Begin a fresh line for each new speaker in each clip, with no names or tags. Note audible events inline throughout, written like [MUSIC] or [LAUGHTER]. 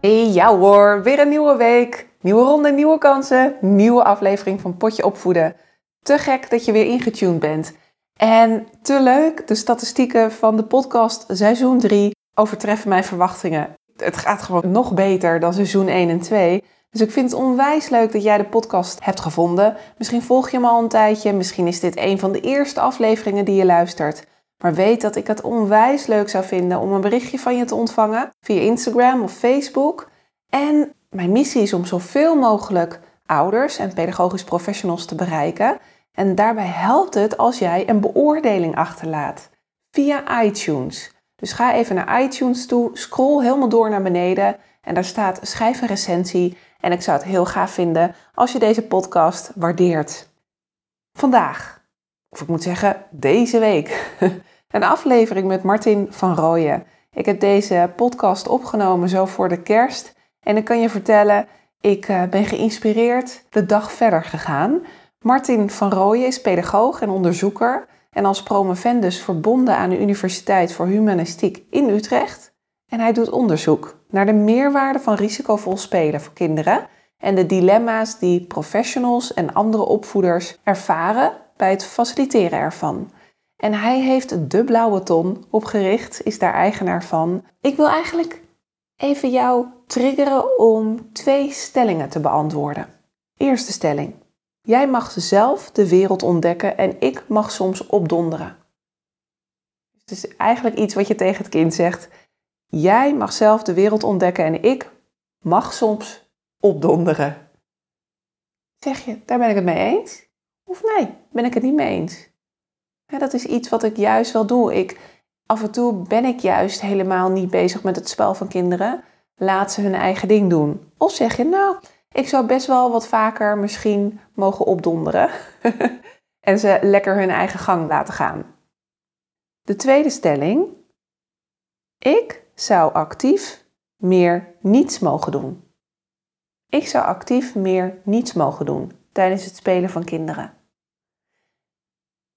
Hey, ja hoor, weer een nieuwe week. Nieuwe ronde, nieuwe kansen, nieuwe aflevering van Potje Opvoeden. Te gek dat je weer ingetuned bent. En te leuk, de statistieken van de podcast seizoen 3 overtreffen mijn verwachtingen. Het gaat gewoon nog beter dan seizoen 1 en 2. Dus ik vind het onwijs leuk dat jij de podcast hebt gevonden. Misschien volg je hem al een tijdje, misschien is dit een van de eerste afleveringen die je luistert. Maar weet dat ik het onwijs leuk zou vinden om een berichtje van je te ontvangen via Instagram of Facebook. En mijn missie is om zoveel mogelijk ouders en pedagogisch professionals te bereiken. En daarbij helpt het als jij een beoordeling achterlaat via iTunes. Dus ga even naar iTunes toe, scroll helemaal door naar beneden en daar staat schrijf een recensie. En ik zou het heel gaaf vinden als je deze podcast waardeert. Vandaag, of ik moet zeggen deze week, [LAUGHS] een aflevering met Martin van Rooyen. Ik heb deze podcast opgenomen zo voor de kerst. En ik kan je vertellen, ik eh, ben geïnspireerd de dag verder gegaan. Martin van Rooyen is pedagoog en onderzoeker en als promovendus verbonden aan de Universiteit voor Humanistiek in Utrecht. En hij doet onderzoek naar de meerwaarde van risicovol spelen voor kinderen en de dilemma's die professionals en andere opvoeders ervaren bij het faciliteren ervan. En hij heeft de Blauwe Ton opgericht, is daar eigenaar van. Ik wil eigenlijk even jou triggeren om twee stellingen te beantwoorden. Eerste stelling. Jij mag zelf de wereld ontdekken en ik mag soms opdonderen. Het is eigenlijk iets wat je tegen het kind zegt. Jij mag zelf de wereld ontdekken en ik mag soms opdonderen. Zeg je, daar ben ik het mee eens? Of nee, ben ik het niet mee eens? Dat is iets wat ik juist wel doe. Ik, af en toe ben ik juist helemaal niet bezig met het spel van kinderen. Laat ze hun eigen ding doen. Of zeg je, nou, ik zou best wel wat vaker misschien mogen opdonderen. [LAUGHS] en ze lekker hun eigen gang laten gaan. De tweede stelling. Ik zou actief meer niets mogen doen. Ik zou actief meer niets mogen doen tijdens het spelen van kinderen.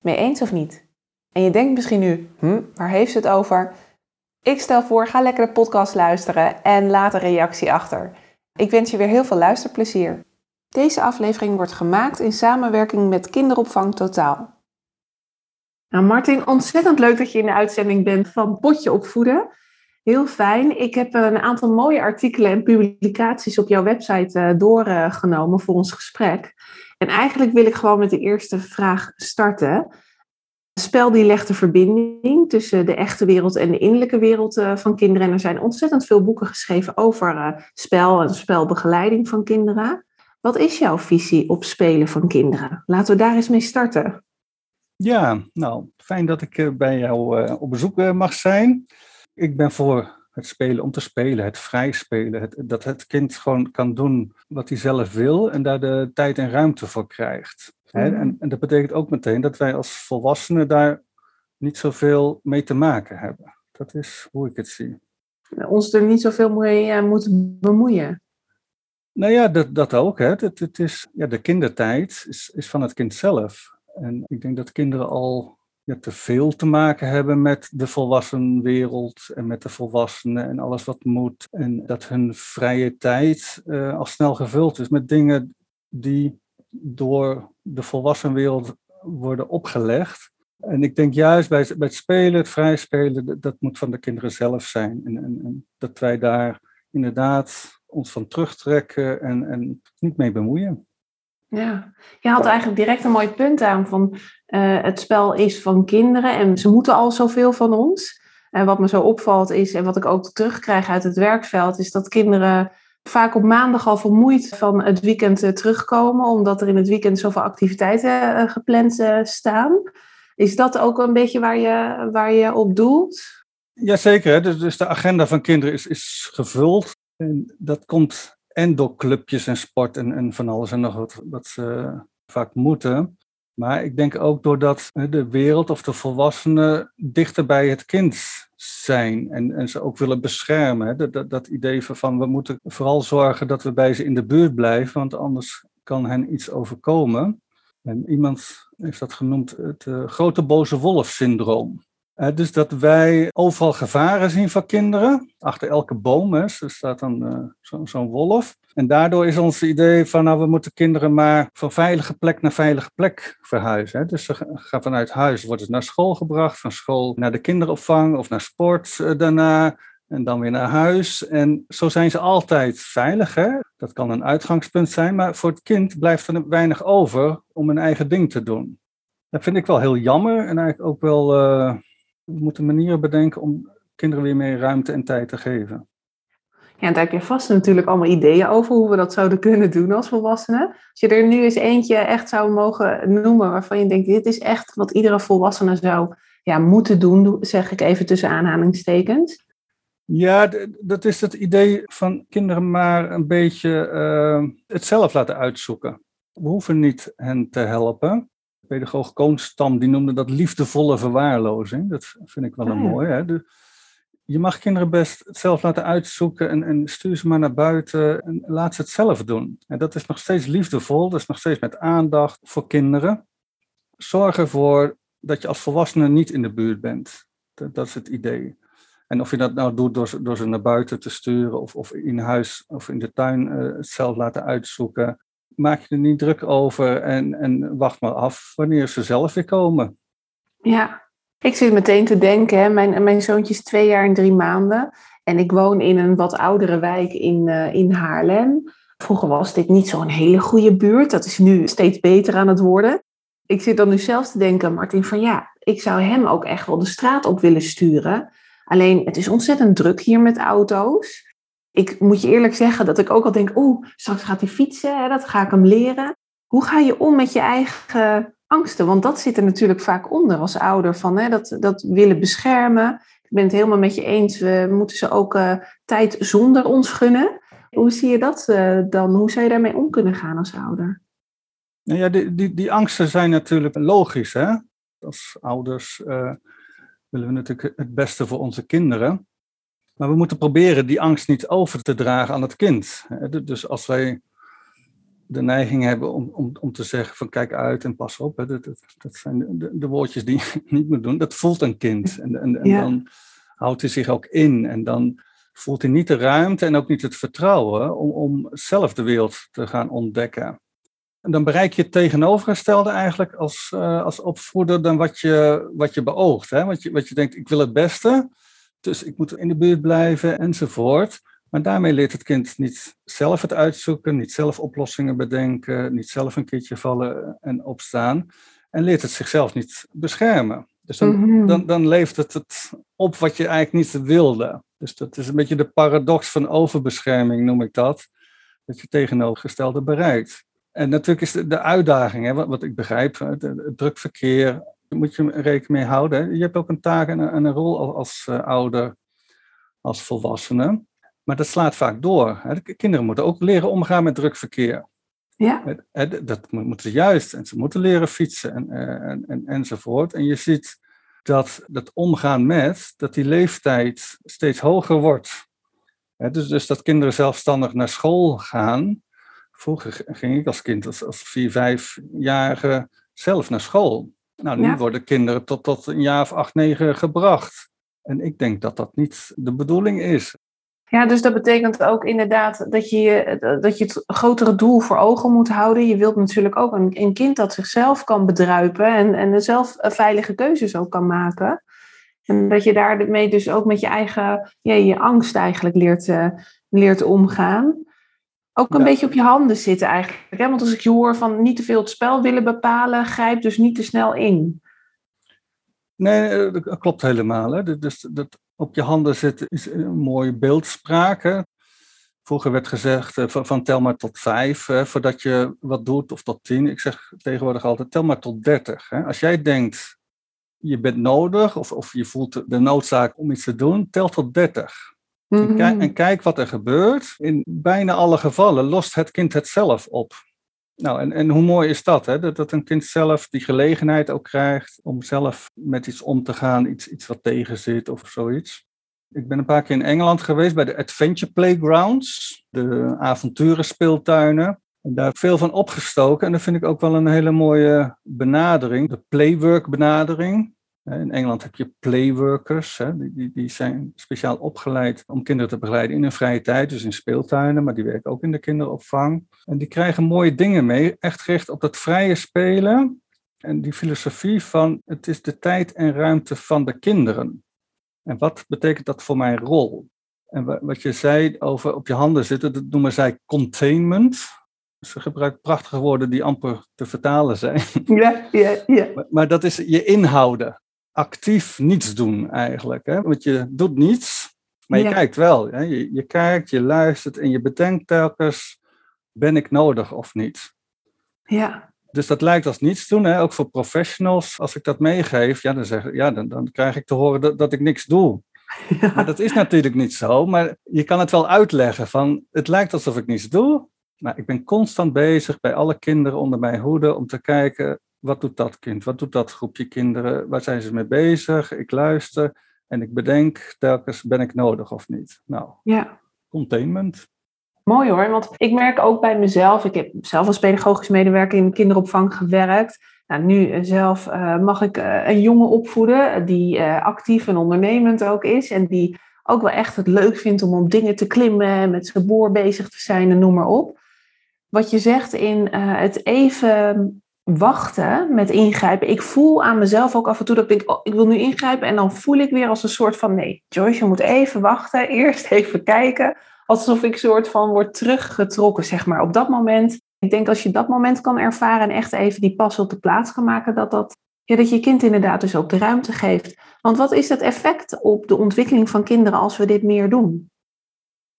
Mee eens of niet? En je denkt misschien nu, hm, waar heeft ze het over? Ik stel voor, ga lekker de podcast luisteren en laat een reactie achter. Ik wens je weer heel veel luisterplezier. Deze aflevering wordt gemaakt in samenwerking met Kinderopvang Totaal. Nou Martin, ontzettend leuk dat je in de uitzending bent van Potje Opvoeden. Heel fijn. Ik heb een aantal mooie artikelen en publicaties op jouw website uh, doorgenomen voor ons gesprek. En eigenlijk wil ik gewoon met de eerste vraag starten. Spel die legt de verbinding tussen de echte wereld en de innerlijke wereld eh, van kinderen. En er zijn ontzettend veel boeken geschreven over uh, spel en spelbegeleiding van kinderen. Wat is jouw visie op spelen van kinderen? Laten we daar eens mee starten.
Ja, nou, fijn dat ik uh, bij jou op bezoek mag zijn. Ik ben voor het spelen om te spelen, het vrij spelen. Het, dat het kind gewoon kan doen wat hij zelf wil en daar de tijd en ruimte voor krijgt. Mhm. En, en, dat betekent ook meteen dat wij als volwassenen daar niet zoveel mee te maken hebben. Dat is hoe ik het zie.
Ons er niet zoveel mee uh, moeten bemoeien.
Nou ja, dat, dat ook. Hè. Het, het is, ja, de kindertijd is, is van het kind zelf. En ik denk dat kinderen al ja, te veel te maken hebben met de volwassen wereld en met de volwassenen en alles wat moet. En dat hun vrije tijd uh, al snel gevuld is met dingen die door de volwassen wereld worden opgelegd. En ik denk juist bij, het spelen, het vrij spelen, dat, dat moet van de kinderen zelf zijn. En, en, en, dat wij daar inderdaad ons van terugtrekken en, en niet mee bemoeien.
Ja, je had eigenlijk direct een mooi punt aan van uh, het spel is van kinderen en ze moeten al zoveel van ons. En wat me zo opvalt is, en wat ik ook terugkrijg uit het werkveld, is dat kinderen vaak op maandag al vermoeid van het weekend uh, terugkomen, omdat er in het weekend zoveel activiteiten uh, gepland staan. Is dat ook een beetje waar je, waar je op doelt?
Jazeker, dus, dus de agenda van kinderen is, is gevuld. En dat komt en door clubjes en sport en, en van alles en nog wat, ze vaak moeten. Maar ik denk ook doordat de wereld of de volwassenen dichter bij het kind zijn en, en ze ook willen beschermen. Dat, dat, dat idee van we moeten vooral zorgen dat we bij ze in de buurt blijven, want anders kan hen iets overkomen. En iemand heeft dat genoemd het uh, grote boze wolf syndroom. Uh, dus dat wij overal gevaren zien van kinderen. Achter elke boom hè, staat dan uh, zo'n zo wolf. En daardoor is ons idee van, nou, we moeten kinderen maar van veilige plek naar veilige plek verhuizen. Hè. Dus ze gaan vanuit huis, worden ze naar school gebracht, van school naar de kinderopvang of naar sport uh, daarna. En dan weer naar huis. En zo zijn ze altijd veilig. Hè? Dat kan een uitgangspunt zijn, maar voor het kind blijft er weinig over om een eigen ding te doen. Dat vind ik wel heel jammer en eigenlijk ook wel, we moeten manieren bedenken om kinderen weer meer ruimte en tijd te geven.
Ja, daar heb je vast natuurlijk allemaal ideeën over hoe we dat zouden kunnen doen als volwassenen. Als je er nu eens eentje echt zou mogen noemen waarvan je denkt, dit is echt wat iedere volwassene zou ja, moeten doen, zeg ik even tussen aanhalingstekens.
Ja, dat is het idee van kinderen maar een beetje uh, het zelf laten uitzoeken. We hoeven niet hen te helpen. Pedagoog Koonstam die noemde dat liefdevolle verwaarlozing. Dat vind ik wel een oh, mooi. Hè? De, je mag kinderen best het zelf laten uitzoeken en, en, stuur ze maar naar buiten en laat ze het zelf doen. En dat is nog steeds liefdevol, dat is nog steeds met aandacht voor kinderen. Zorg ervoor dat je als volwassene niet in de buurt bent. Dat, dat is het idee. En of je dat nou doet door, door ze naar buiten te sturen of, of in huis of in de tuin uh, het zelf laten uitzoeken, maak je er niet druk over en, en wacht maar af wanneer ze zelf weer komen.
Ja, ik zit meteen te denken, hè, mijn, mijn zoontje is twee jaar en drie maanden. En ik woon in een wat oudere wijk in, uh, in Haarlem. Vroeger was dit niet zo'n hele goede buurt. Dat is nu steeds beter aan het worden. Ik zit dan nu zelf te denken, Martin, van ja, ik zou hem ook echt wel de straat op willen sturen. Alleen het is ontzettend druk hier met auto's. Ik moet je eerlijk zeggen dat ik ook al denk, oeh, straks gaat hij fietsen, hè, dat ga ik hem leren. Hoe ga je om met je eigen angsten? Want dat zit er natuurlijk vaak onder als ouder, van hè, dat, dat willen beschermen. Ik ben het helemaal met je eens, we moeten ze ook uh, tijd zonder ons gunnen. Hoe zie je dat uh, dan? Hoe zou je daarmee om kunnen gaan als ouder?
Nou ja, die, die, die angsten zijn natuurlijk logisch. Hè? Als ouders uh, willen we natuurlijk het beste voor onze kinderen. Maar we moeten proberen die angst niet over te dragen aan het kind. Dus als wij de neiging hebben om, om, om te zeggen van kijk uit en pas op. Hè, dat, dat, dat zijn de, de, woordjes die je [LAUGHS] niet moet doen. Dat voelt een kind. En, en, en dan houdt hij zich ook in. En dan voelt hij niet de ruimte en ook niet het vertrouwen om, om zelf de wereld te gaan ontdekken. En dan bereik je het tegenovergestelde eigenlijk als, uh, als opvoeder dan wat je, wat je beoogt. Hè? Wat, je, wat je denkt, ik wil het beste, dus ik moet in de buurt blijven enzovoort. Maar daarmee leert het kind niet zelf het uitzoeken, niet zelf oplossingen bedenken, niet zelf een keertje vallen en opstaan. En leert het zichzelf niet beschermen. Dus dan, mhm. dan, dan leeft het, het op wat je eigenlijk niet wilde. Dus dat is een beetje de paradox van overbescherming, noem ik dat. Dat je tegenovergestelde bereikt. En natuurlijk is de, de uitdaging, hè, wat, wat, ik begrijp, het, het druk verkeer, moet je rekening mee houden. Je hebt ook een taak en een, een rol als, als uh, ouder, als volwassene. Maar dat slaat vaak door. Hè. De kinderen moeten ook leren omgaan met druk verkeer.
Ja.
Dat moeten ze juist. En ze moeten leren fietsen en, eh, en, en, enzovoort. En je ziet dat dat omgaan met, dat die leeftijd steeds hoger wordt. Dus, dus dat kinderen zelfstandig naar school gaan, Vroeger ging ik als kind, als, als vier, vijfjarige, zelf naar school. Nou, nu worden kinderen tot, tot een jaar of acht, negen gebracht. En ik denk dat dat niet de bedoeling is.
Ja, dus dat betekent ook inderdaad dat je, dat je het grotere doel voor ogen moet houden. Je wilt natuurlijk ook een, een kind dat zichzelf kan bedruipen en, en zelf veilige keuzes ook kan maken. En dat je daarmee dus ook met je eigen, ja, je angst eigenlijk leert, uh, leert omgaan ook een beetje op je handen zitten eigenlijk. Hè? Want als ik je hoor van niet te veel het spel willen bepalen, grijp dus niet te snel in.
Nee, eh, dat klopt helemaal. Hè. Dus dat op je handen zitten is een mooie beeldspraak. Hè. Vroeger werd gezegd eh, van, van, tel maar tot vijf hè, voordat je wat doet, of tot tien. Ik zeg tegenwoordig altijd tel maar tot dertig. Hè. Als jij denkt je bent nodig of, of je voelt de noodzaak om iets te doen, tel tot 30. En,
Mhm.
kijk, en kijk wat er gebeurt. In bijna alle gevallen lost het kind het zelf op. Nou, en, en hoe mooi is dat, hè? Dat, dat een kind zelf die gelegenheid ook krijgt om zelf met iets om te gaan, iets, iets wat tegen zit of zoiets. Ik ben een paar keer in Engeland geweest bij de Adventure Playgrounds, de avonturenspeeltuinen. En daar veel van opgestoken. En dat vind ik ook wel een hele mooie benadering, de playwork benadering. In Engeland heb je playworkers, hè, die, die, die zijn speciaal opgeleid om kinderen te begeleiden in hun vrije tijd, dus in speeltuinen, maar die werken ook in de kinderopvang. En die krijgen mooie dingen mee, echt gericht op dat vrije spelen en die filosofie van het is de tijd en ruimte van de kinderen. En wat betekent dat voor mijn rol? En wa- wat je zei over op je handen zitten, dat noemen zij containment. Ze gebruiken prachtige woorden die amper te vertalen zijn.
Ja, ja, ja.
Maar, maar dat is je inhouden. Actief niets doen eigenlijk. Hè? Want je doet niets, maar je
Ja.
kijkt wel. Hè? Je, je kijkt, je luistert en je bedenkt telkens, ben ik nodig of niet?
Ja,
Dus dat lijkt als niets doen, hè? ook voor professionals. Als ik dat meegeef, ja, dan, zeg, ja, dan, dan krijg ik te horen dat, dat ik niks doe. [LAUGHS] Maar dat is natuurlijk niet zo. Maar je kan het wel uitleggen van, het lijkt alsof ik niets doe. Maar ik ben constant bezig bij alle kinderen onder mijn hoede om te kijken, wat doet dat kind? Wat doet dat groepje kinderen? Waar zijn ze mee bezig? Ik luister en ik bedenk telkens, ben ik nodig of niet? Nou,
ja.
containment.
Mooi hoor, want ik merk ook bij mezelf, ik heb zelf als pedagogisch medewerker in de kinderopvang gewerkt. Nou, nu eh, zelf eh, mag ik eh, een jongen opvoeden die actief en ondernemend ook is. En die ook wel echt het leuk vindt om op dingen te klimmen, met zijn boor bezig te zijn en noem maar op. Wat je zegt in het even wachten met ingrijpen. Ik voel aan mezelf ook af en toe dat ik denk, oh, ik wil nu ingrijpen. En dan voel ik weer als een soort van, nee, Joyce, je moet even wachten. [LAUGHS] Eerst even kijken alsof ik soort van word teruggetrokken, zeg maar. Op dat moment, ik denk als je dat moment kan ervaren en echt even die pas op de plaats kan maken, dat, dat, ja, dat je kind inderdaad dus ook de ruimte geeft. Want wat is het effect op de ontwikkeling van kinderen als we dit meer doen?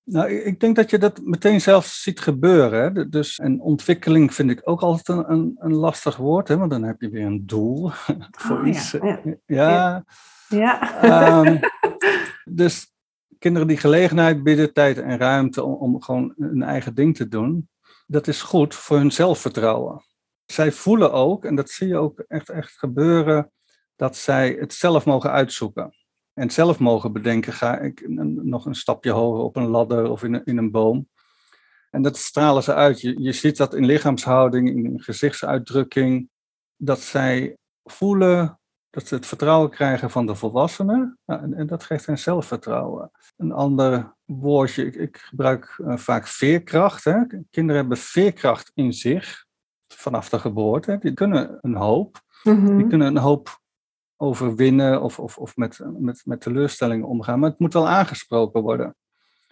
Nou, ik- denk dat je dat meteen zelf ziet gebeuren. Hè? Dus, en ontwikkeling vind ik ook altijd een, een, een lastig woord, hè? want dan heb je weer een doel [LAUGHS] voor
Oh, ja,
iets.
ja.
ja,
Ja,
Ehm, [LAUGHS] dus kinderen die gelegenheid bieden, tijd en ruimte om, om gewoon hun eigen ding te doen, dat is goed voor hun zelfvertrouwen. Zij voelen ook, en dat zie je ook echt, echt gebeuren, dat zij het zelf mogen uitzoeken. En zelf mogen bedenken, ga ik een- nog een stapje hoger op een ladder of in een, in een boom. En dat stralen ze uit. Je, je ziet dat in lichaamshouding, in gezichtsuitdrukking, dat zij voelen dat ze het vertrouwen krijgen van de volwassenen. Nou, en, en dat geeft hen zelfvertrouwen. Een ander woordje, ik, ik gebruik eh, vaak veerkracht. Hè. Kinderen hebben veerkracht in zich vanaf de geboorte. Die kunnen een hoop.
Mhm.
Die kunnen een hoop overwinnen of, of, of met, met, met teleurstellingen omgaan. Maar het moet wel aangesproken worden.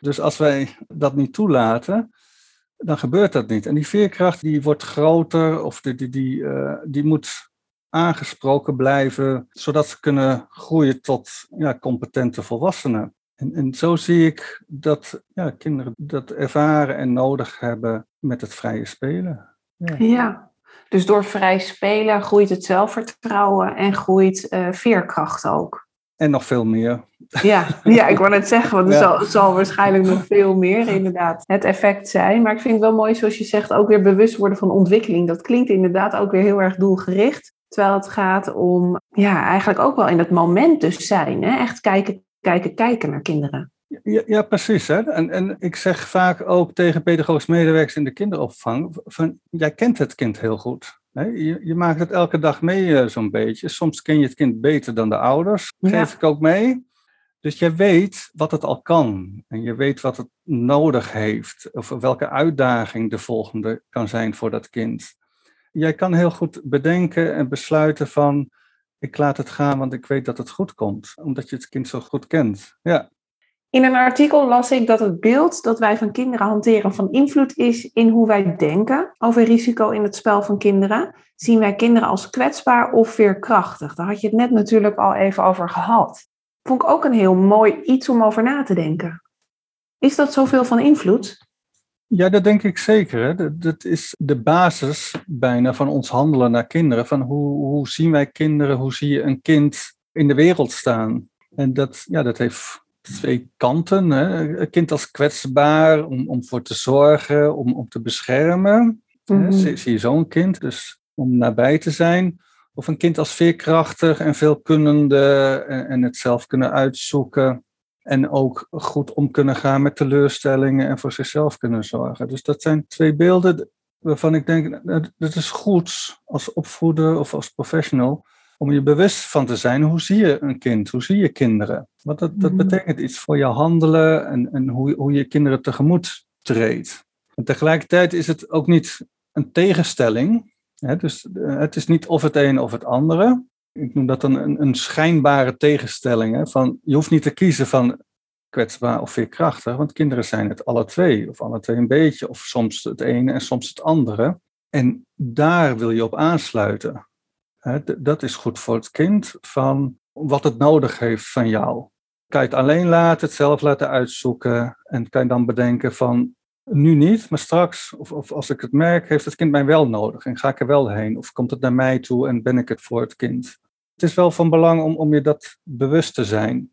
Dus als wij dat niet toelaten, dan gebeurt dat niet. En die veerkracht die wordt groter of die, die, die, eh, die moet aangesproken blijven, zodat ze kunnen groeien tot ja, competente volwassenen. En, en zo zie ik dat ja, kinderen dat ervaren en nodig hebben met het vrije spelen. Ja.
ja. Dus door vrij spelen groeit het zelfvertrouwen en groeit eh, veerkracht ook.
En nog veel meer.
Ja, [LAUGHS] ja, ik wou net zeggen, want er
Ja.
zal, het zal waarschijnlijk nog veel meer inderdaad het effect zijn. Maar ik vind het wel mooi, zoals je zegt, ook weer bewust worden van ontwikkeling. Dat klinkt inderdaad ook weer heel erg doelgericht. Terwijl het gaat om, ja, eigenlijk ook wel in het moment dus zijn. Hè? Echt kijken, kijken, kijken naar kinderen.
Ja, ja precies. Hè? En, en ik zeg vaak ook tegen pedagogisch medewerkers in de kinderopvang: van, jij kent het kind heel goed. Hè? Je, je maakt het elke dag mee, eh, zo'n beetje. Soms ken je het kind beter dan de ouders,
Ja.
geef ik ook mee. Dus jij weet wat het al kan. En je weet wat het nodig heeft. Of welke uitdaging de volgende kan zijn voor dat kind. Jij kan heel goed bedenken en besluiten van... ik laat het gaan, want ik weet dat het goed komt. Omdat je het kind zo goed kent. Ja.
In een artikel las ik dat het beeld dat wij van kinderen hanteren van invloed is in hoe wij denken over risico in het spel van kinderen. Zien wij kinderen als kwetsbaar of veerkrachtig? Daar had je het net natuurlijk al even over gehad. Vond ik ook een heel mooi iets om over na te denken. Is dat zoveel van invloed?
Ja, dat denk ik zeker. Hè. Dat, dat is de basis bijna van ons handelen naar kinderen. Van hoe, hoe zien wij kinderen, hoe zie je een kind in de wereld staan? En dat, ja, dat heeft twee kanten. Hè. Een kind als kwetsbaar, om, om voor te zorgen, om, om te beschermen. Mm zie, zie, je zo'n kind, dus om nabij te zijn. Of een kind als veerkrachtig en veelkunnende en, en het zelf kunnen uitzoeken. En ook goed om kunnen gaan met teleurstellingen en voor zichzelf kunnen zorgen. Dus dat zijn twee beelden waarvan ik denk, dat is goed als opvoeder of als professional om je bewust van te zijn, hoe zie je een kind? Hoe zie je kinderen? Want dat, dat mhm. betekent iets voor je handelen en, en hoe, hoe je kinderen tegemoet treedt. En tegelijkertijd is het ook niet een tegenstelling. Hè? Dus eh, het is niet of het een of het andere. Ik noem dat dan een, een schijnbare tegenstelling. Hè? Van, je hoeft niet te kiezen van kwetsbaar of veerkrachtig, want kinderen zijn het alle twee, of alle twee een beetje, of soms het ene en soms het andere. En daar wil je op aansluiten. Dat is goed voor het kind, van wat het nodig heeft van jou. Kan je het alleen laten, het zelf laten uitzoeken en kan je dan bedenken van nu niet, maar straks, of, of als ik het merk, heeft het kind mij wel nodig en ga ik er wel heen? Of komt het naar mij toe en ben ik het voor het kind? Het is wel van belang om, om je dat bewust te zijn.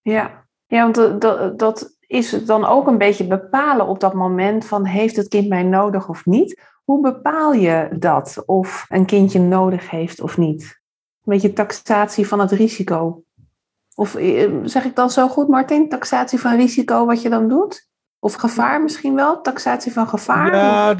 Ja, ja want dat, dat is dan ook een beetje bepalen op dat moment van heeft het kind mij nodig of niet? Hoe bepaal je dat of een kindje nodig heeft of niet? Een beetje taxatie van het risico. Of eh, zeg ik dan zo goed, Martin? Taxatie van risico wat je dan doet? Of gevaar misschien wel? Taxatie van gevaar?
Ja,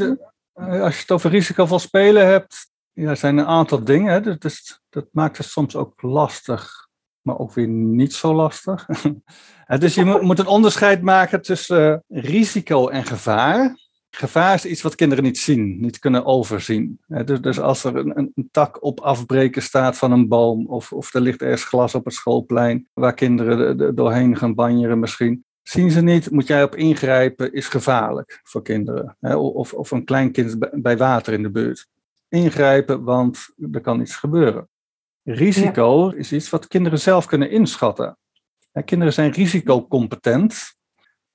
eh, als je het over risicovol spelen hebt, ja, zijn een aantal dingen. Hè. Dus, dat maakt het soms ook lastig, maar ook weer niet zo lastig. [LAUGHS] dus je moet een onderscheid maken tussen eh, risico en gevaar. Gevaar is iets wat kinderen niet zien, niet kunnen overzien. Dus, dus als er een, een, tak op afbreken staat van een boom, of, of er ligt ergens glas op het schoolplein waar kinderen doorheen gaan banjeren misschien, zien ze niet, moet jij op ingrijpen, is gevaarlijk voor kinderen. Of, of een klein kind bij water in de buurt. Ingrijpen, want er kan iets gebeuren. Risico is iets wat kinderen zelf kunnen inschatten. Kinderen zijn risicocompetent.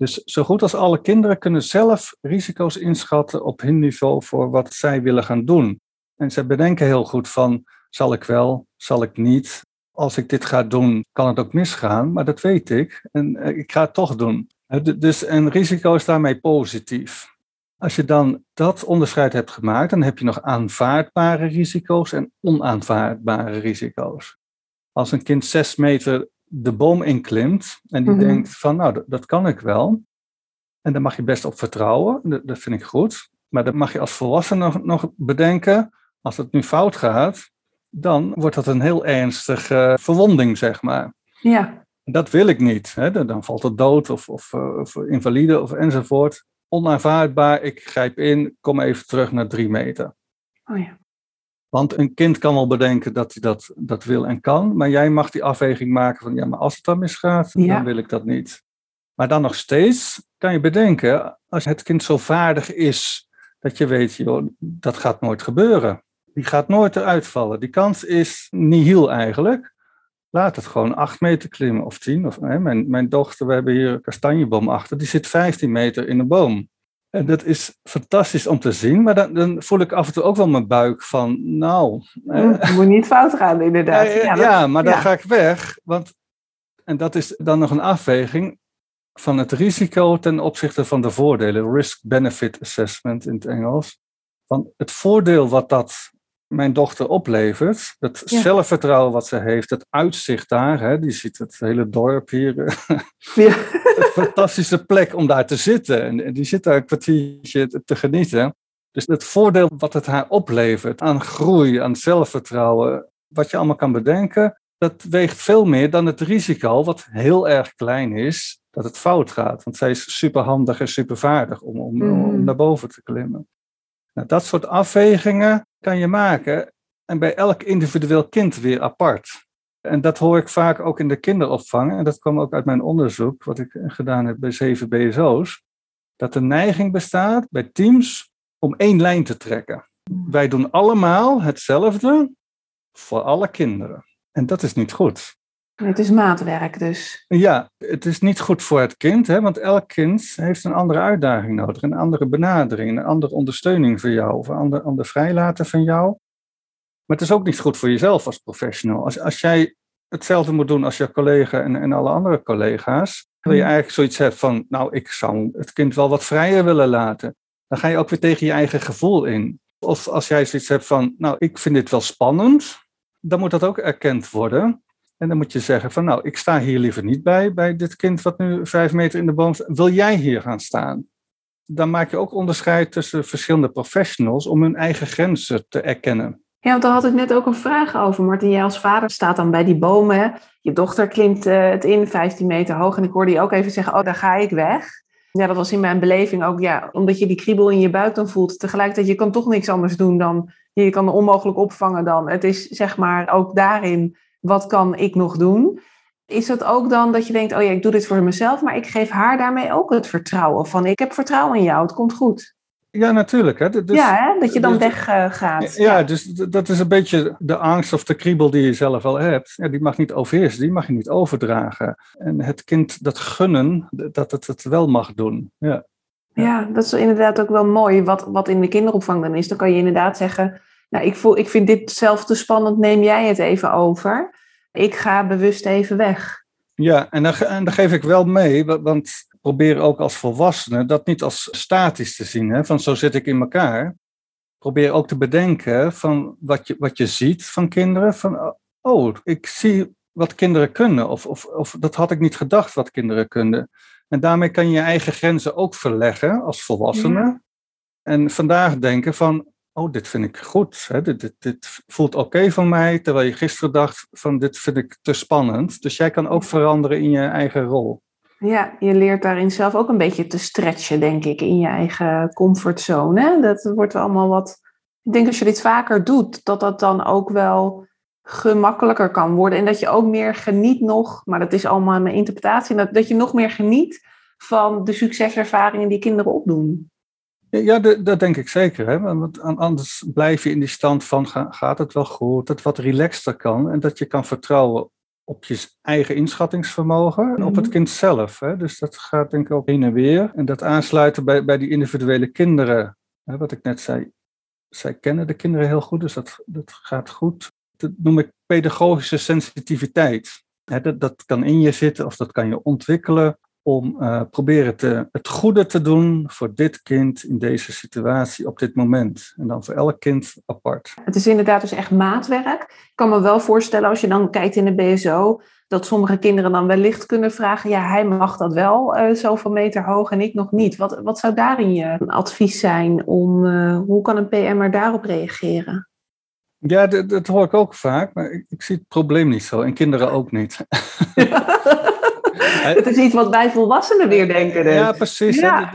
Dus zo goed als alle kinderen kunnen zelf risico's inschatten op hun niveau voor wat zij willen gaan doen. En ze bedenken heel goed van, zal ik wel, zal ik niet? Als ik dit ga doen, kan het ook misgaan, maar dat weet ik en eh, ik ga het toch doen. Dus een risico is daarmee positief. Als je dan dat onderscheid hebt gemaakt, dan heb je nog aanvaardbare risico's en onaanvaardbare risico's. Als een kind zes meter de boom inklimt en die mhm. denkt van nou, dat, dat, kan ik wel. En daar mag je best op vertrouwen, dat, dat vind ik goed. Maar dat mag je als volwassene nog, nog bedenken, als het nu fout gaat, dan wordt dat een heel ernstige verwonding, zeg maar.
Ja.
Dat wil ik niet. Hè? Dan valt het dood of, of, eh, of invalide of enzovoort. Onaanvaardbaar, ik grijp in, kom even terug naar drie meter.
Oh ja.
Want een kind kan wel bedenken dat hij dat, dat wil en kan, maar jij mag die afweging maken van ja, maar als het dan misgaat, dan wil ik dat niet. Maar dan nog steeds kan je bedenken, als het kind zo vaardig is dat je weet, joh, dat gaat nooit gebeuren. Die gaat nooit eruit vallen. Die kans is nihil eigenlijk. Laat het gewoon acht meter klimmen of tien. Of, hè, mijn, mijn dochter, we hebben hier een kastanjeboom achter, die zit 15 meter in een boom. En dat is fantastisch om te zien, maar dan, dan, voel ik af en toe ook wel mijn buik van, nou...
Het moet niet fout gaan, inderdaad.
Ja, ja maar dan ga ik weg, want... En dat is dan nog een afweging van het risico ten opzichte van de voordelen. Risk-benefit assessment in het Engels. Van het voordeel wat dat mijn dochter oplevert. Het zelfvertrouwen wat ze heeft, het uitzicht daar. Hè, die ziet het hele dorp hier. Ja. [LAUGHS] een fantastische plek om daar te zitten. En die zit daar een kwartiertje te genieten. Dus het voordeel wat het haar oplevert aan groei, aan zelfvertrouwen, wat je allemaal kan bedenken, dat weegt veel meer dan het risico, wat heel erg klein is, dat het fout gaat. Want zij is superhandig en supervaardig om, om, om mm. naar boven te klimmen. Nou, dat soort afwegingen kan je maken en bij elk individueel kind weer apart. En dat hoor ik vaak ook in de kinderopvang, en dat kwam ook uit mijn onderzoek, wat ik gedaan heb bij zeven BSO's, dat de neiging bestaat bij teams om één lijn te trekken. Wij doen allemaal hetzelfde voor alle kinderen. En dat is niet goed.
Het is maatwerk dus.
Ja, het is niet goed voor het kind, hè, want elk kind heeft een andere uitdaging nodig, een andere benadering, een andere ondersteuning van jou, of een ander, ander vrijlaten van jou. Maar het is ook niet goed voor jezelf als professional. Als, als jij hetzelfde moet doen als je collega en, en alle andere collega's, wil je hmm. eigenlijk zoiets hebben van, nou, ik zou het kind wel wat vrijer willen laten. Dan ga je ook weer tegen je eigen gevoel in. Of als jij zoiets hebt van, nou, ik vind dit wel spannend, dan moet dat ook erkend worden. En dan moet je zeggen van, nou, ik sta hier liever niet bij, bij dit kind wat nu vijf meter in de boom staat. Wil jij hier gaan staan? Dan maak je ook onderscheid tussen verschillende professionals om hun eigen grenzen te erkennen.
Ja, want daar had ik net ook een vraag over. Martin, jij als vader staat dan bij die bomen. Je dochter klimt uh, het in, 15 meter hoog. En ik hoorde je ook even zeggen, oh, daar ga ik weg. Ja, dat was in mijn beleving ook, ja, omdat je die kriebel in je buik dan voelt. Tegelijkertijd, je kan toch niks anders doen dan, je kan onmogelijk opvangen dan. Het is zeg maar ook daarin, wat kan ik nog doen? Is het ook dan dat je denkt, oh ja, ik doe dit voor mezelf, maar ik geef haar daarmee ook het vertrouwen van, ik heb vertrouwen in jou, het komt goed.
Ja, natuurlijk. Hè.
Dus, ja, hè? dat je dan dus, weggaat.
ja, ja, dus dat is een beetje de angst of de kriebel die je zelf al hebt. Ja, die mag niet overheersen, die mag je niet overdragen. En het kind dat gunnen, dat het het wel mag doen. Ja,
ja dat is inderdaad ook wel mooi. Wat, wat in de kinderopvang dan is, dan kan je inderdaad zeggen... Nou, ik, voel, ik vind dit zelf te spannend, neem jij het even over. Ik ga bewust even weg.
Ja, en dan, en geef ik wel mee, want probeer ook als volwassene dat niet als statisch te zien, hè, van zo zit ik in elkaar. Probeer ook te bedenken van wat je, wat je ziet van kinderen, van oh, ik zie wat kinderen kunnen, of, of, of dat had ik niet gedacht wat kinderen kunnen. En daarmee kan je je eigen grenzen ook verleggen als volwassene. En vandaag denken van, oh, dit vind ik goed, hè, dit, dit, dit voelt oké van mij, terwijl je gisteren dacht van, dit vind ik te spannend. Dus jij kan ook veranderen in je eigen rol.
Ja, je leert daarin zelf ook een beetje te stretchen, denk ik, in je eigen comfortzone. Dat wordt allemaal wat. Ik denk als je dit vaker doet, dat dat dan ook wel gemakkelijker kan worden. En dat je ook meer geniet nog, maar dat is allemaal mijn interpretatie, dat, dat je nog meer geniet van de succeservaringen die kinderen opdoen.
Ja, dat denk ik zeker. Hè? Want anders blijf je in die stand van gaat het wel goed, dat wat relaxter kan en dat je kan vertrouwen op je eigen inschattingsvermogen en op het mhm. kind zelf. Hè? Dus dat gaat denk ik ook heen en weer. En dat aansluiten bij, bij die individuele kinderen, hè, wat ik net zei. Zij kennen de kinderen heel goed, dus dat, dat gaat goed. Dat noem ik pedagogische sensitiviteit. Hè, dat, dat kan in je zitten of dat kan je ontwikkelen om uh, proberen te, het goede te doen voor dit kind in deze situatie op dit moment. En dan voor elk kind apart.
Het is inderdaad dus echt maatwerk. Ik kan me wel voorstellen als je dan kijkt in de BSO, dat sommige kinderen dan wellicht kunnen vragen, ja, hij mag dat wel uh, zoveel meter hoog en ik nog niet. Wat, wat zou daarin je advies zijn om, uh, hoe kan een PM'er daarop reageren?
Ja, dat, dat, hoor ik ook vaak, maar ik, ik, zie het probleem niet zo en kinderen ook niet. [LAUGHS]
het is iets wat wij volwassenen weer denken. Dus.
Ja, precies. Ja.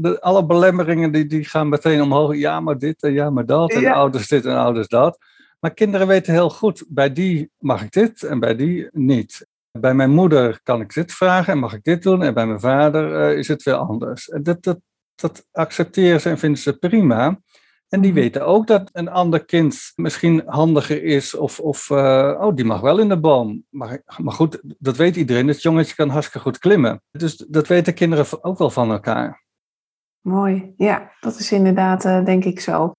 De, alle belemmeringen die, die gaan meteen omhoog. Ja, maar dit en ja, maar dat. En ouders dit en ouders dat. Maar kinderen weten heel goed, bij die mag ik dit en bij die niet. Bij mijn moeder kan ik dit vragen en mag ik dit doen. En bij mijn vader uh, is het weer anders. En dat, dat, dat accepteren ze en vinden ze prima. En die mhm. weten ook dat een ander kind misschien handiger is of, of uh, oh, die mag wel in de boom. Maar, maar goed, dat weet iedereen. Het jongetje kan hartstikke goed klimmen. Dus dat weten kinderen ook wel van elkaar.
Mooi, ja, dat is inderdaad uh, denk ik zo.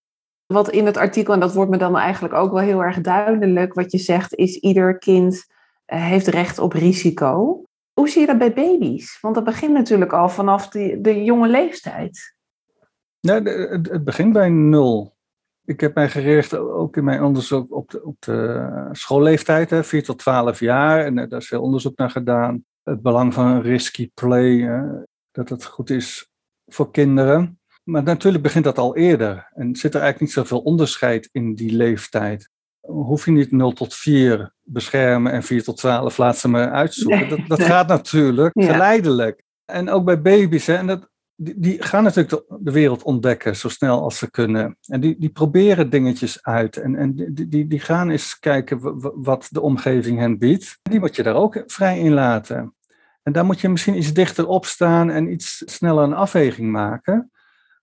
Wat in het artikel, en dat wordt me dan eigenlijk ook wel heel erg duidelijk, wat je zegt, is ieder kind uh, heeft recht op risico. Hoe zie je dat bij baby's? Want dat begint natuurlijk al vanaf de, de jonge leeftijd.
Nee, het, het begint bij nul. Ik heb mij gericht ook in mijn onderzoek op de, op de schoolleeftijd, hè, 4 tot 12 jaar. En eh, daar is veel onderzoek naar gedaan. Het belang van risky play, hè, dat het goed is voor kinderen. Maar natuurlijk begint dat al eerder. En zit er eigenlijk niet zoveel onderscheid in die leeftijd. Hoef je niet 0 tot 4 beschermen en 4 tot 12 laat ze me uitzoeken. dat, dat gaat natuurlijk [LAUGHS] geleidelijk. En ook bij baby's. Hè, en dat, die, gaan natuurlijk de, wereld ontdekken zo snel als ze kunnen. En die, die proberen dingetjes uit. En, en die, die, die gaan eens kijken wat de omgeving hen biedt. Die moet je daar ook vrij in laten. En daar moet je misschien iets dichter op staan en iets sneller een afweging maken.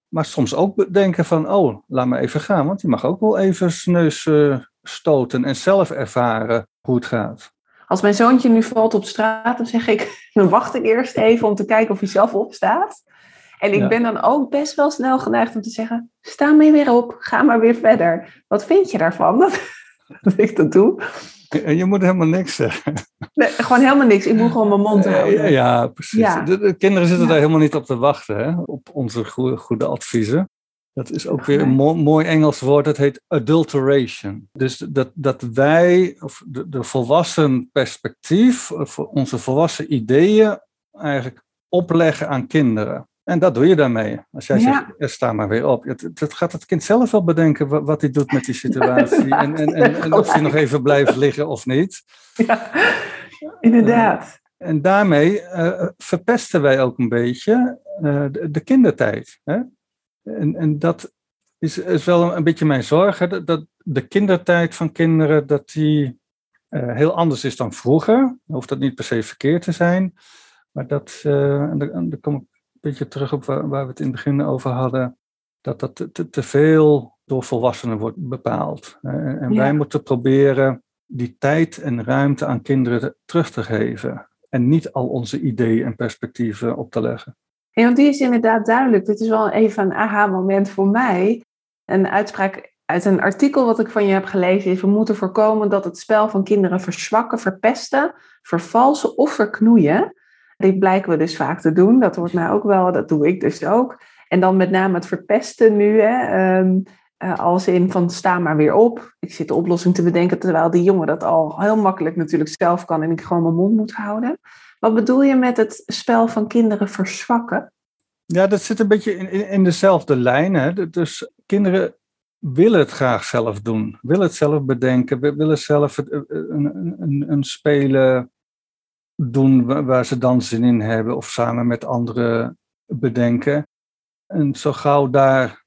Maar soms ook denken van, oh, laat me even gaan. Want die mag ook wel even zijn neus uh, stoten en zelf ervaren hoe het gaat.
Als mijn zoontje nu valt op straat, dan zeg ik, [LAUGHS] dan wacht ik eerst even om te kijken of hij zelf opstaat. En ik
Ja.
ben dan ook best wel snel geneigd om te zeggen, sta maar weer op, ga maar weer verder. Wat vind je daarvan dat, [LAUGHS] dat ik dat doe?
En je moet helemaal niks zeggen.
Nee, gewoon helemaal niks, ik moet gewoon mijn mond houden.
Ja, ja, precies.
Ja.
De, de kinderen zitten daar helemaal niet op te wachten, hè? op onze goede, goede adviezen. Dat is ook weer een mooi, Engels woord, dat heet adulteration. Dus dat, dat wij, of de, de volwassen perspectief, of onze volwassen ideeën eigenlijk opleggen aan kinderen. En dat doe je daarmee. Als jij
Ja.
zegt, "Ja, sta maar weer op. Het, het gaat het kind zelf wel bedenken wa- wat hij doet met die situatie. [LAUGHS] en, en, en, en of hij nog even blijft liggen of niet.
Ja, inderdaad.
En daarmee eh, verpesten wij ook een beetje eh, de, de kindertijd. Hè? En, en dat is, is wel een, een beetje mijn zorg, hè, dat, dat de kindertijd van kinderen dat die, eh, heel anders is dan vroeger. Hoeft dat niet per se verkeerd te zijn. Maar dat, eh, en kom ik beetje terug op waar, waar we het in het begin over hadden, dat dat te, veel door volwassenen wordt bepaald. En, en
Ja.
wij moeten proberen die tijd en ruimte aan kinderen te- terug te geven. En niet al onze ideeën en perspectieven op te leggen.
Ja, want die is inderdaad duidelijk. Dit is wel even een aha-moment voor mij. Een uitspraak uit een artikel wat ik van je heb gelezen is: we moeten voorkomen dat het spel van kinderen verzwakken, verpesten, vervalsen of verknoeien. Dit blijken we dus vaak te doen. Dat wordt mij ook wel, dat doe ik dus ook. En dan met name het verpesten nu, hè, ehm, eh, als in van sta maar weer op. Ik zit de oplossing te bedenken, terwijl die jongen dat al heel makkelijk natuurlijk zelf kan en ik gewoon mijn mond moet houden. Wat bedoel je met het spel van kinderen verzwakken?
Ja, dat zit een beetje in, in, dezelfde lijn. Hè? Dus kinderen willen het graag zelf doen, willen het zelf bedenken, wi- willen zelf eh, eh, een, een, een spelen doen wa- waar ze dan zin in hebben of samen met anderen bedenken. En zo gauw daar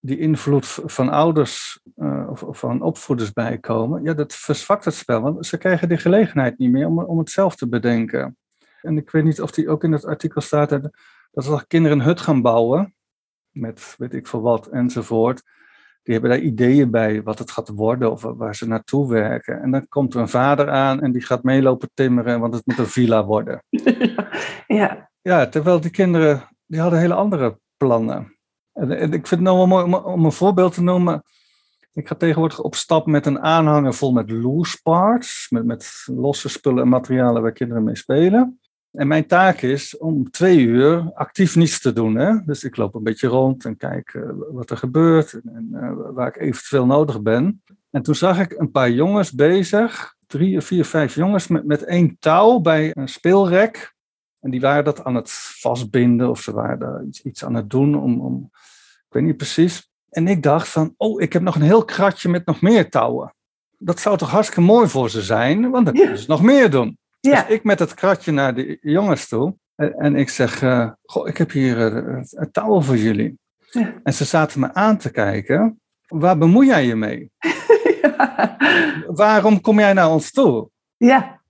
die invloed van ouders eh, of, van opvoeders bij komen, ja, dat verzwakt het spel, want ze krijgen die gelegenheid niet meer om, om het zelf te bedenken. En ik weet niet of die ook in het artikel staat, dat als kinderen een hut gaan bouwen, met weet ik veel wat enzovoort, die hebben daar ideeën bij wat het gaat worden of waar ze naartoe werken. En dan komt er een vader aan en die gaat meelopen timmeren, want het moet een villa worden. [LAUGHS]
ja,
Ja, terwijl die kinderen, die hadden hele andere plannen. En, en ik vind het nou wel mooi om, om een voorbeeld te noemen. Ik ga tegenwoordig op stap met een aanhanger vol met loose parts, met, met losse spullen en materialen waar kinderen mee spelen. En mijn taak is om twee uur actief niets te doen. Hè? Dus ik loop een beetje rond en kijk eh, wat er gebeurt en, en, eh, waar ik eventueel nodig ben. En toen zag ik een paar jongens bezig, drie, vier, vijf jongens, met, met één touw bij een speelrek. En die waren dat aan het vastbinden of ze waren daar iets, iets aan het doen om, om, ik weet niet precies. En ik dacht van, oh, ik heb nog een heel kratje met nog meer touwen. Dat zou toch hartstikke mooi voor ze zijn, want dan kunnen ze nog meer doen.
Ja.
Dus ik met het kratje naar de jongens toe. En, en ik zeg, eh, goh, ik heb hier eh, een touw voor jullie.
Ja.
En ze zaten me aan te kijken. Waar bemoei jij je mee? [LAUGHS] Waarom kom jij naar ons toe?
ja,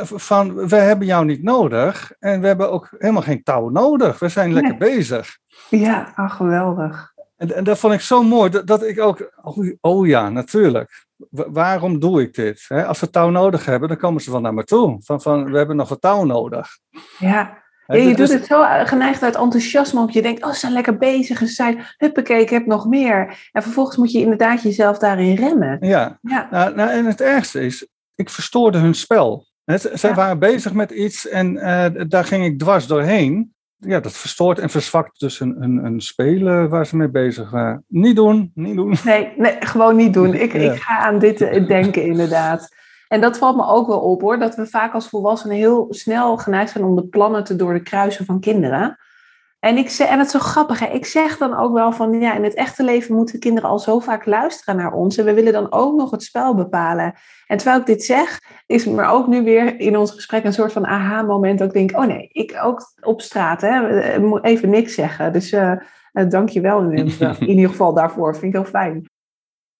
van, we hebben jou niet nodig en we hebben ook helemaal geen touw nodig. We zijn lekker bezig.
ja, ah, geweldig.
En, en dat vond ik zo mooi, dat, dat ik ook, oh, oh ja, natuurlijk. Wa- waarom doe ik dit? Als ze touw nodig hebben, dan komen ze wel naar me toe. Van, van, we hebben nog wat touw nodig.
Ja. Je
dus-
doet het zo geneigd uit enthousiasme op. Je denkt, oh, ze zijn lekker bezig. En ze zijn, huppakee, ik heb nog meer. En vervolgens moet je inderdaad jezelf daarin remmen.
Ja,
Ja,
nou, nou, en het ergste is, ik verstoorde hun spel. Ze- zij
Ja.
waren bezig met iets en eh, daar ging ik dwars doorheen. Ja, dat verstoort en verzwakt dus hun, hun, hun spelen waar ze mee bezig waren. Niet doen, niet doen.
nee, nee, gewoon niet doen. Ik,
Ja.
ik ga aan dit eh, denken, inderdaad. En dat valt me ook wel op, hoor. Dat we vaak als volwassenen heel snel geneigd zijn om de plannen te door de kruisen van kinderen. En, ik zeg, en het is zo grappig, hè? ik zeg dan ook wel van, ja, in het echte leven moeten kinderen al zo vaak luisteren naar ons. En we willen dan ook nog het spel bepalen. En terwijl ik dit zeg, is er ook nu weer in ons gesprek een soort van aha-moment. Dat ik denk, oh nee, ik ook op straat, hè, moet even niks zeggen. Dus eh eh, dank je wel in, ieder- [LAUGHS] in ieder geval daarvoor, vind ik heel fijn.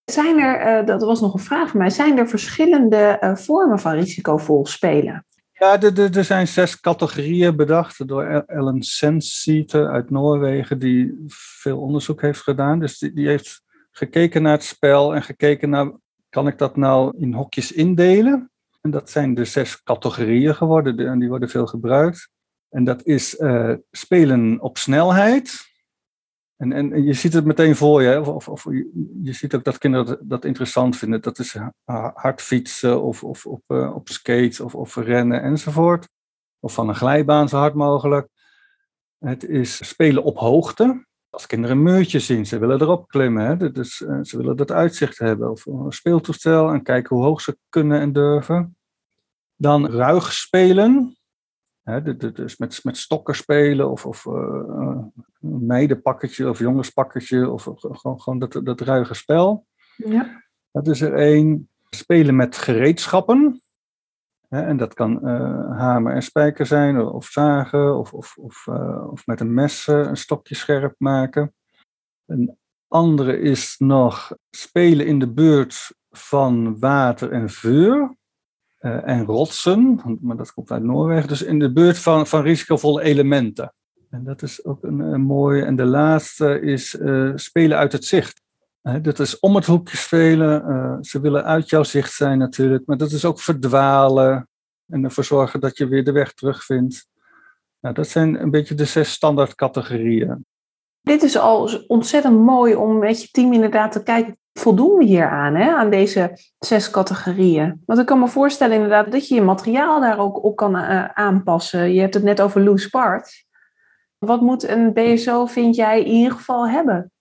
Zijn er, eh, dat was nog een vraag van mij, zijn er verschillende eh, vormen van risicovol spelen?
Ja, er- zijn zes categorieën bedacht door El- Ellen Sensiete uit Noorwegen, die veel onderzoek heeft gedaan. Dus die, die heeft gekeken naar het spel en gekeken naar, kan ik dat nou in hokjes indelen? En dat zijn de zes categorieën geworden en die worden veel gebruikt. En dat is uh, spelen op snelheid. En, en, je ziet het meteen voor je, of, of, je ziet ook dat kinderen dat interessant vinden. Dat is hard fietsen of, of op, uh, op skates of, of rennen enzovoort. Of van een glijbaan zo hard mogelijk. Het is spelen op hoogte. Als kinderen een muurtje zien, ze willen erop klimmen. Hè? Dus, uh, ze willen dat uitzicht hebben. Of een speeltoestel en kijken hoe hoog ze kunnen en durven. Dan ruig spelen. Hè? Dus met, met stokken spelen of, of uh, meidenpakketje of jongenspakketje. Of gewoon, gewoon dat, dat ruige spel. Ja. Dat is er één. Spelen met gereedschappen. En dat kan uh, hamer en spijker zijn, of zagen, of, of, of, uh, of met een mes een stokje scherp maken. Een andere is nog spelen in de buurt van water en vuur en rotsen, maar dat komt uit Noorwegen. Dus in de buurt van, van risicovolle elementen. En dat is ook een, een mooie. En de laatste is spelen uit het zicht. Dat is om het hoekje spelen. Ze willen uit jouw zicht zijn natuurlijk. Maar dat is ook verdwalen. En ervoor zorgen dat je weer de weg terugvindt. Nou, dat zijn een beetje de zes standaard categorieën.
Dit is al ontzettend mooi om met je team inderdaad te kijken. Voldoen we hier aan, hè, aan deze zes categorieën? Want ik kan me voorstellen inderdaad dat je je materiaal daar ook op kan uh, aanpassen. Je hebt het net over loose parts. Wat moet een BSO, vind jij, in ieder geval hebben?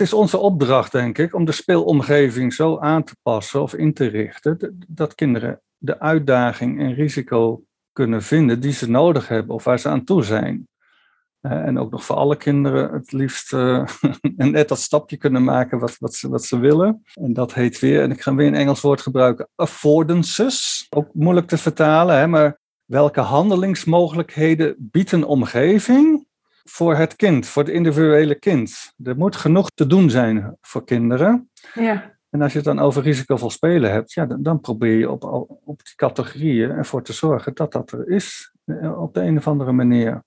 het is onze opdracht, denk ik, om de speelomgeving zo aan te passen of in te richten dat kinderen de uitdaging en risico kunnen vinden die ze nodig hebben of waar ze aan toe zijn. Uh, en ook nog voor alle kinderen het liefst [LAUGHS] uh, net dat stapje kunnen maken wat, wat, ze, wat ze willen. En dat heet weer, en ik ga weer een Engels woord gebruiken, affordances. Ook moeilijk te vertalen, hè, maar welke handelingsmogelijkheden biedt een omgeving voor het kind, voor het individuele kind. Er moet genoeg te doen zijn voor kinderen. Ja. En als je het dan over risicovol spelen hebt, ja, dan, dan probeer je op, op die categorieën ervoor te zorgen dat dat er is, eh, op de een of andere manier.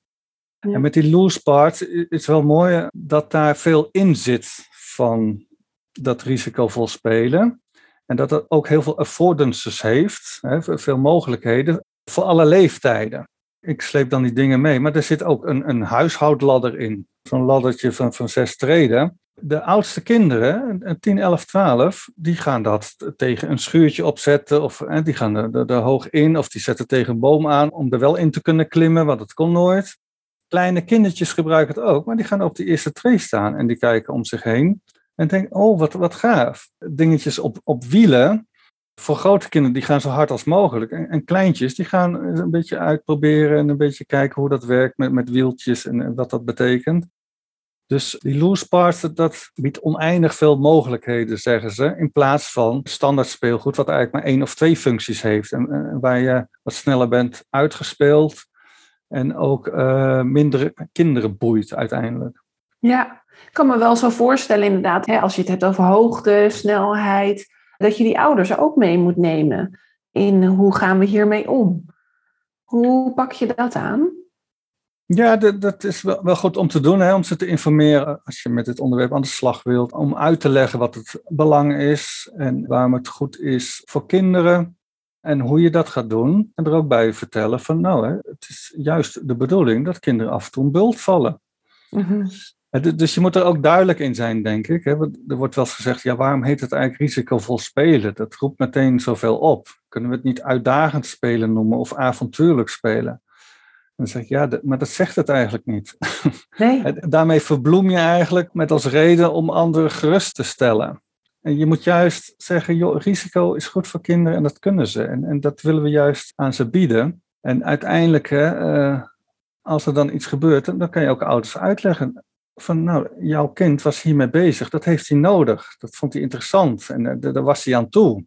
En met die loose part is het wel mooi dat daar veel in zit van dat risicovol spelen. En dat het ook heel veel affordances heeft, hè, veel mogelijkheden voor alle leeftijden ik sleep dan die dingen mee. Maar er zit ook een, een huishoudladder in. Zo'n laddertje van, van zes treden. De oudste kinderen, 10, 11, 12, die gaan dat tegen een schuurtje opzetten. Of eh, die gaan er, er, hoog in. Of die zetten tegen een boom aan om er wel in te kunnen klimmen, want dat kon nooit. Kleine kindertjes gebruiken het ook, maar die gaan op de eerste tree staan. En die kijken om zich heen. En denken, oh, wat, wat gaaf. Dingetjes op, op wielen voor grote kinderen, die gaan zo hard als mogelijk. En, en, kleintjes, die gaan een beetje uitproberen en een beetje kijken hoe dat werkt met, met wieltjes en, en wat dat betekent. Dus die loose parts, dat biedt oneindig veel mogelijkheden, zeggen ze, in plaats van standaard speelgoed, wat eigenlijk maar één of twee functies heeft. En, waar je wat sneller bent uitgespeeld en ook uh, minder kinderen boeit uiteindelijk.
Ja, ik kan me wel zo voorstellen inderdaad, hè, als je het hebt over hoogte, snelheid, dat je die ouders ook mee moet nemen in hoe gaan we hiermee om. Hoe pak je dat aan?
Ja, dat, dat is wel, wel, goed om te doen, hè, om ze te informeren als je met dit onderwerp aan de slag wilt. Om uit te leggen wat het belang is en waarom het goed is voor kinderen. En hoe je dat gaat doen. En er ook bij vertellen van nou, hè, het is juist de bedoeling dat kinderen af en toe een bult vallen. Mm dus je moet er ook duidelijk in zijn, denk ik. Er wordt wel eens gezegd, ja, waarom heet het eigenlijk risicovol spelen? Dat roept meteen zoveel op. Kunnen we het niet uitdagend spelen noemen of avontuurlijk spelen? Dan zeg ik, ja, maar dat zegt het eigenlijk niet. Nee. [LAUGHS] Daarmee verbloem je eigenlijk met als reden om anderen gerust te stellen. En je moet juist zeggen, joh, risico is goed voor kinderen en dat kunnen ze. En, en dat willen we juist aan ze bieden. En uiteindelijk, hè, uh, als er dan iets gebeurt, dan kan je ook ouders uitleggen van nou, jouw kind was hiermee bezig, dat heeft hij nodig. Dat vond hij interessant en uh, daar was hij aan toe.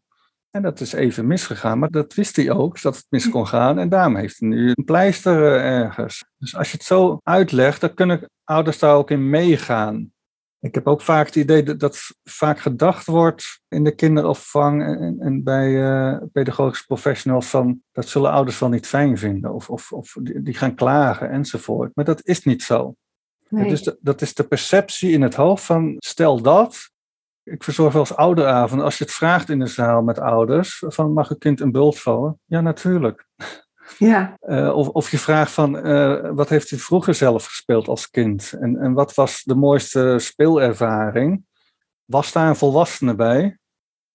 En dat is even misgegaan, maar dat wist hij ook, dat het mis kon gaan. En daarom heeft hij nu een pleister uh, ergens. Dus als je het zo uitlegt, dan kunnen ouders daar ook in meegaan. Ik heb ook vaak het idee dat, dat vaak gedacht wordt in de kinderopvang en, en bij uh, pedagogische professionals van dat zullen ouders wel niet fijn vinden of, of, of die, gaan klagen enzovoort. Maar dat is niet zo. Nee. Dus dat is de perceptie in het hoofd van stel dat, Ik verzorg wel eens ouderavond. Als je het vraagt in de zaal met ouders, van mag een kind een bult vallen? Ja, natuurlijk.
Ja.
Uh, of, of je vraagt van, uh, wat heeft u vroeger zelf gespeeld als kind? En, en wat was de mooiste speelervaring? Was daar een volwassene bij?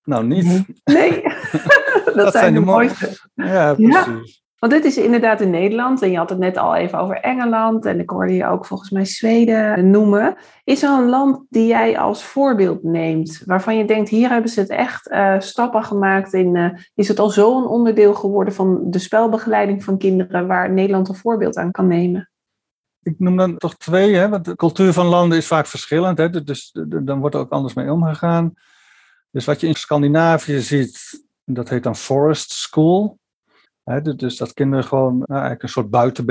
Nou, niet.
Nee, [LAUGHS] dat, [LAUGHS] dat, zijn, de, de mooiste.
Ja, precies.
Want dit is inderdaad in Nederland, en je had het net al even over Engeland, en ik hoorde je ook volgens mij Zweden noemen. Is er een land die jij als voorbeeld neemt, waarvan je denkt, hier hebben ze het echt uh, stappen gemaakt in, uh, is het al zo'n onderdeel geworden van de spelbegeleiding van kinderen, waar Nederland een voorbeeld aan kan nemen?
Ik noem dan toch twee, hè? want de cultuur van landen is vaak verschillend, hè? dus dan wordt er ook anders mee omgegaan. Dus wat je in Scandinavië ziet, dat heet dan Forest School dus dat kinderen gewoon nou, eigenlijk een soort buiten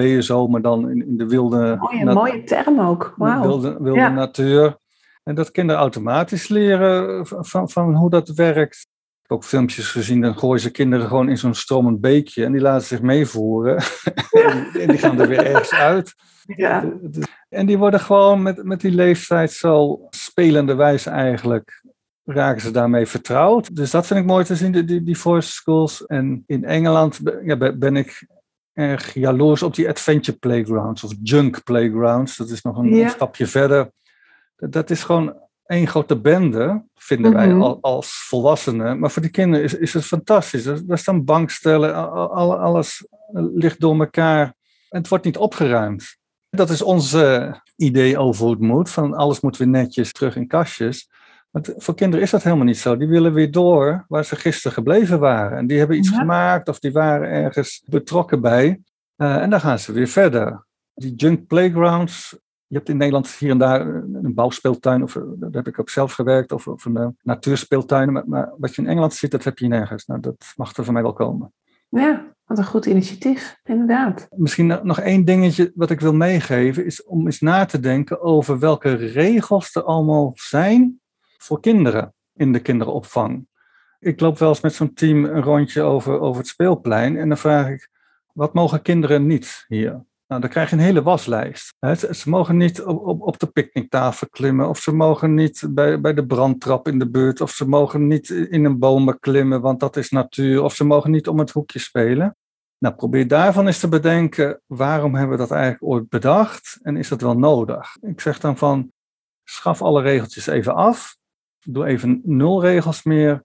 maar dan in, in de wilde...
Mooie, mooie term ook.
Wilde, wilde natuur. En dat kinderen automatisch leren van, van hoe dat werkt. Ik heb ook filmpjes gezien, dan gooien ze kinderen gewoon in zo'n stromend beekje en die laten zich meevoeren. [LAUGHS] en, die gaan er weer ergens uit.
Ja.
En die worden gewoon met, met die leeftijd zo spelende wijze eigenlijk raken ze daarmee vertrouwd. Dus dat vind ik mooi te zien, die, die forest schools. En in Engeland ja, ben ik erg jaloers op die adventure playgrounds of junk playgrounds. Dat is nog een, stapje verder. Dat, is gewoon één grote bende, vinden wij mhm. als volwassenen. Maar voor die kinderen is, is het fantastisch. Daar staan bankstellen, alles ligt door elkaar. En het wordt niet opgeruimd. Dat is ons idee over hoe het moet. Van alles moet weer netjes terug in kastjes. Maar voor kinderen is dat helemaal niet zo. Die willen weer door waar ze gisteren gebleven waren. En die hebben iets gemaakt of die waren ergens betrokken bij. Uh, en dan gaan ze weer verder. Die junk playgrounds. Je hebt in Nederland hier en daar een bouwspeeltuin, of daar heb ik ook zelf gewerkt, of, of een uh, natuurspeeltuin. Maar, maar, wat je in Engeland ziet, dat heb je nergens. Nou, dat mag er voor mij wel komen.
Ja, wat een goed initiatief, inderdaad.
Misschien nog één dingetje wat ik wil meegeven, is om eens na te denken over welke regels er allemaal zijn voor kinderen in de kinderopvang. Ik loop wel eens met zo'n team een rondje over, over het speelplein en dan vraag ik, wat mogen kinderen niet hier? Nou, dan krijg je een hele waslijst. Ze mogen niet op, op, op de picknicktafel klimmen, of ze mogen niet bij, bij de brandtrap in de buurt, of ze mogen niet in een boom klimmen, want dat is natuur, of ze mogen niet om het hoekje spelen. Nou, probeer daarvan eens te bedenken, waarom hebben we dat eigenlijk ooit bedacht en is dat wel nodig? Ik zeg dan van, schaf alle regeltjes even af Doe even nul regels meer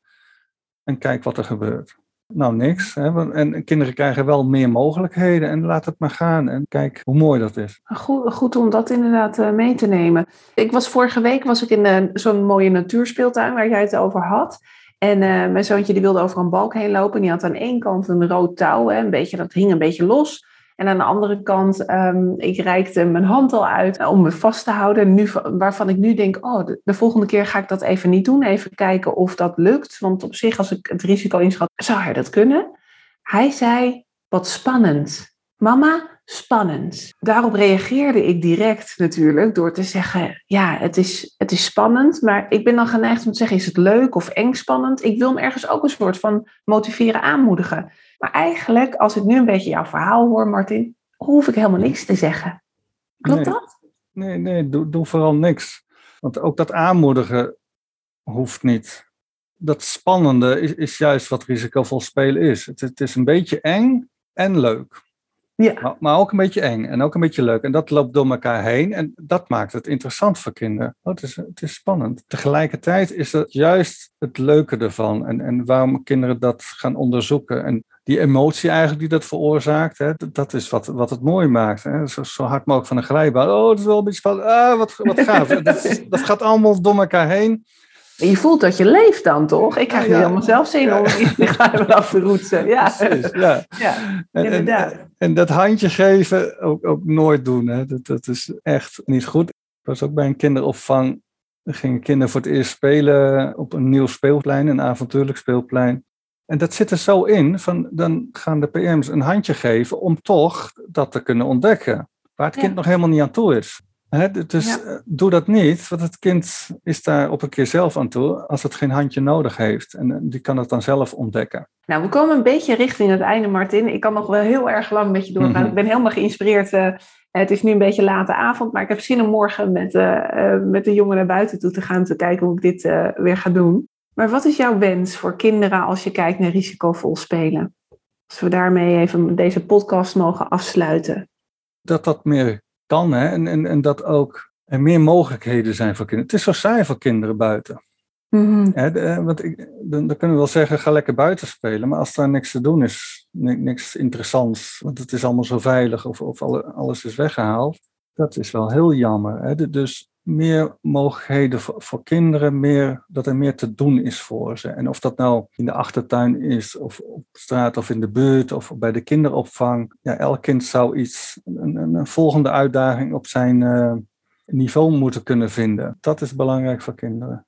en kijk wat er gebeurt. Nou, niks. Hè? En kinderen krijgen wel meer mogelijkheden en laat het maar gaan en kijk hoe mooi dat is.
Goed, goed om dat inderdaad eh, mee te nemen. Ik was vorige week was ik in uh, zo'n mooie natuurspeeltuin waar jij het over had. En uh, mijn zoontje die wilde over een balk heen lopen. En die had aan één kant een rood touw. Hè, een beetje, dat hing een beetje los. En aan de andere kant, um, ik reikte mijn hand al uit om me vast te houden. Nu, waarvan ik nu denk, oh, de, volgende keer ga ik dat even niet doen. Even kijken of dat lukt. Want op zich, als ik het risico inschat, zou hij dat kunnen. Hij zei, wat spannend. Mama, spannend. Daarop reageerde ik direct natuurlijk door te zeggen, ja, het is, het is spannend. Maar ik ben dan geneigd om te zeggen, is het leuk of eng spannend? Ik wil hem ergens ook een soort van motiveren, aanmoedigen. Maar eigenlijk, als ik nu een beetje jouw verhaal hoor, Martin, hoef ik helemaal niks te zeggen. Klopt dat?
Nee, nee, doe, doe vooral niks. Want ook dat aanmoedigen hoeft niet. Dat spannende is, is juist wat risicovol spelen is. Het, het is een beetje eng en leuk.
Ja.
Maar, maar, ook een beetje eng en ook een beetje leuk. En dat loopt door elkaar heen en dat maakt het interessant voor kinderen. Oh, het, is, het is spannend. Tegelijkertijd is dat juist het leuke ervan en, en waarom kinderen dat gaan onderzoeken. En die emotie eigenlijk die dat veroorzaakt, hè, dat is wat, wat het mooi maakt. Hè. Zo, zo hard mogelijk van een glijbaan. Oh, het is wel een beetje spannend. Ah, wat, wat gaaf. [LAUGHS] dat, dat gaat allemaal door elkaar heen.
Je voelt dat je leeft dan, toch? Ik krijg nu helemaal zelf zin om die gaan [LAUGHS] af te roetsen. Ja,
Precies, ja.
ja inderdaad.
En, en, dat handje geven ook, ook nooit doen. Hè. Dat, dat is echt niet goed. Ik was ook bij een kinderopvang. Er gingen kinderen voor het eerst spelen op een nieuw speelplein, een avontuurlijk speelplein. En dat zit er zo in, van dan gaan de PM's een handje geven om toch dat te kunnen ontdekken. Waar het kind nog helemaal niet aan toe is. dus eh, doe dat niet, want het kind is daar op een keer zelf aan toe als het geen handje nodig heeft. En eh, die kan het dan zelf ontdekken.
Nou, we komen een beetje richting het einde, Martin. Ik kan nog wel heel erg lang met je doorgaan. Mhm. Ik ben helemaal geïnspireerd uh, Het is nu een beetje late avond, maar ik heb zin om morgen met, uh, met de jongen naar buiten toe te gaan. Te kijken hoe ik dit weer ga doen. Maar wat is jouw wens voor kinderen als je kijkt naar risicovol spelen? Als we daarmee even deze podcast mogen afsluiten.
Dat dat meer kan hè? En, en, en dat ook er meer mogelijkheden zijn voor kinderen. Het is zo saai voor kinderen buiten. Mm want ik, dan, dan, kunnen we wel zeggen, ga lekker buiten spelen. Maar als daar niks te doen is, niks interessants, want het is allemaal zo veilig of, of alles is weggehaald. Dat is wel heel jammer. Hè? Dus meer mogelijkheden voor, kinderen, meer, dat er meer te doen is voor ze. En of dat nou in de achtertuin is, of op straat of in de buurt, of bij de kinderopvang. Ja, elk kind zou iets, een, een volgende uitdaging op zijn uh, niveau moeten kunnen vinden. Dat is belangrijk voor kinderen.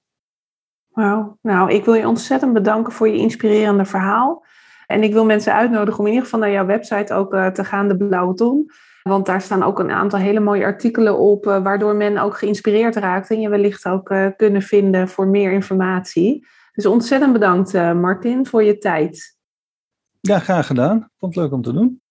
Wauw, nou ik wil je ontzettend bedanken voor je inspirerende verhaal. En ik wil mensen uitnodigen om in ieder geval naar jouw website ook uh, te gaan, de Blauwe Ton. Want daar staan ook een aantal hele mooie artikelen op, uh, waardoor men ook geïnspireerd raakt en je wellicht ook uh, kunnen vinden voor meer informatie. Dus ontzettend bedankt, Martin, voor je tijd.
Ja, graag gedaan. Vond het leuk om te doen.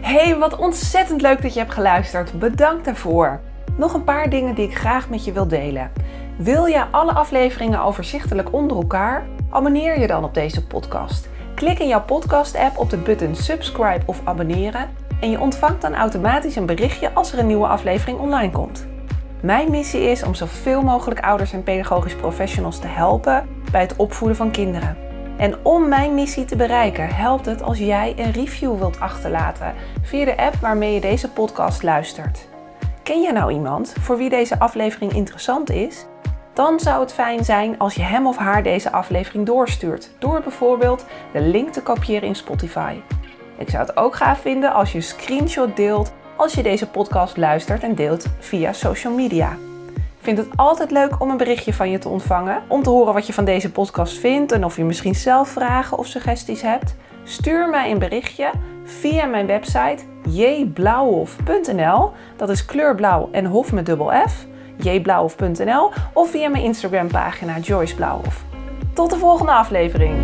Hey, wat ontzettend leuk dat je hebt geluisterd. Bedankt daarvoor. Nog een paar dingen die ik graag met je wil delen. Wil je alle afleveringen overzichtelijk onder elkaar? Abonneer je dan op deze podcast. Klik in jouw podcast-app op de button subscribe of abonneren en je ontvangt dan automatisch een berichtje als er een nieuwe aflevering online komt. Mijn missie is om zoveel mogelijk ouders en pedagogisch professionals te helpen bij het opvoeden van kinderen. En om mijn missie te bereiken, helpt het als jij een review wilt achterlaten via de app waarmee je deze podcast luistert. Ken je nou iemand voor wie deze aflevering interessant is? Dan zou het fijn zijn als je hem of haar deze aflevering doorstuurt, door bijvoorbeeld de link te kopiëren in Spotify. Ik zou het ook gaaf vinden als je een screenshot deelt als je deze podcast luistert en deelt via social media vind het altijd leuk om een berichtje van je te ontvangen. Om te horen wat je van deze podcast vindt en of je misschien zelf vragen of suggesties hebt. Stuur mij een berichtje via mijn website jblauwhof.nl. Dat is kleurblauw en hof met dubbel F. jblauwhof.nl of via mijn Instagram pagina Joyce. Tot de volgende aflevering.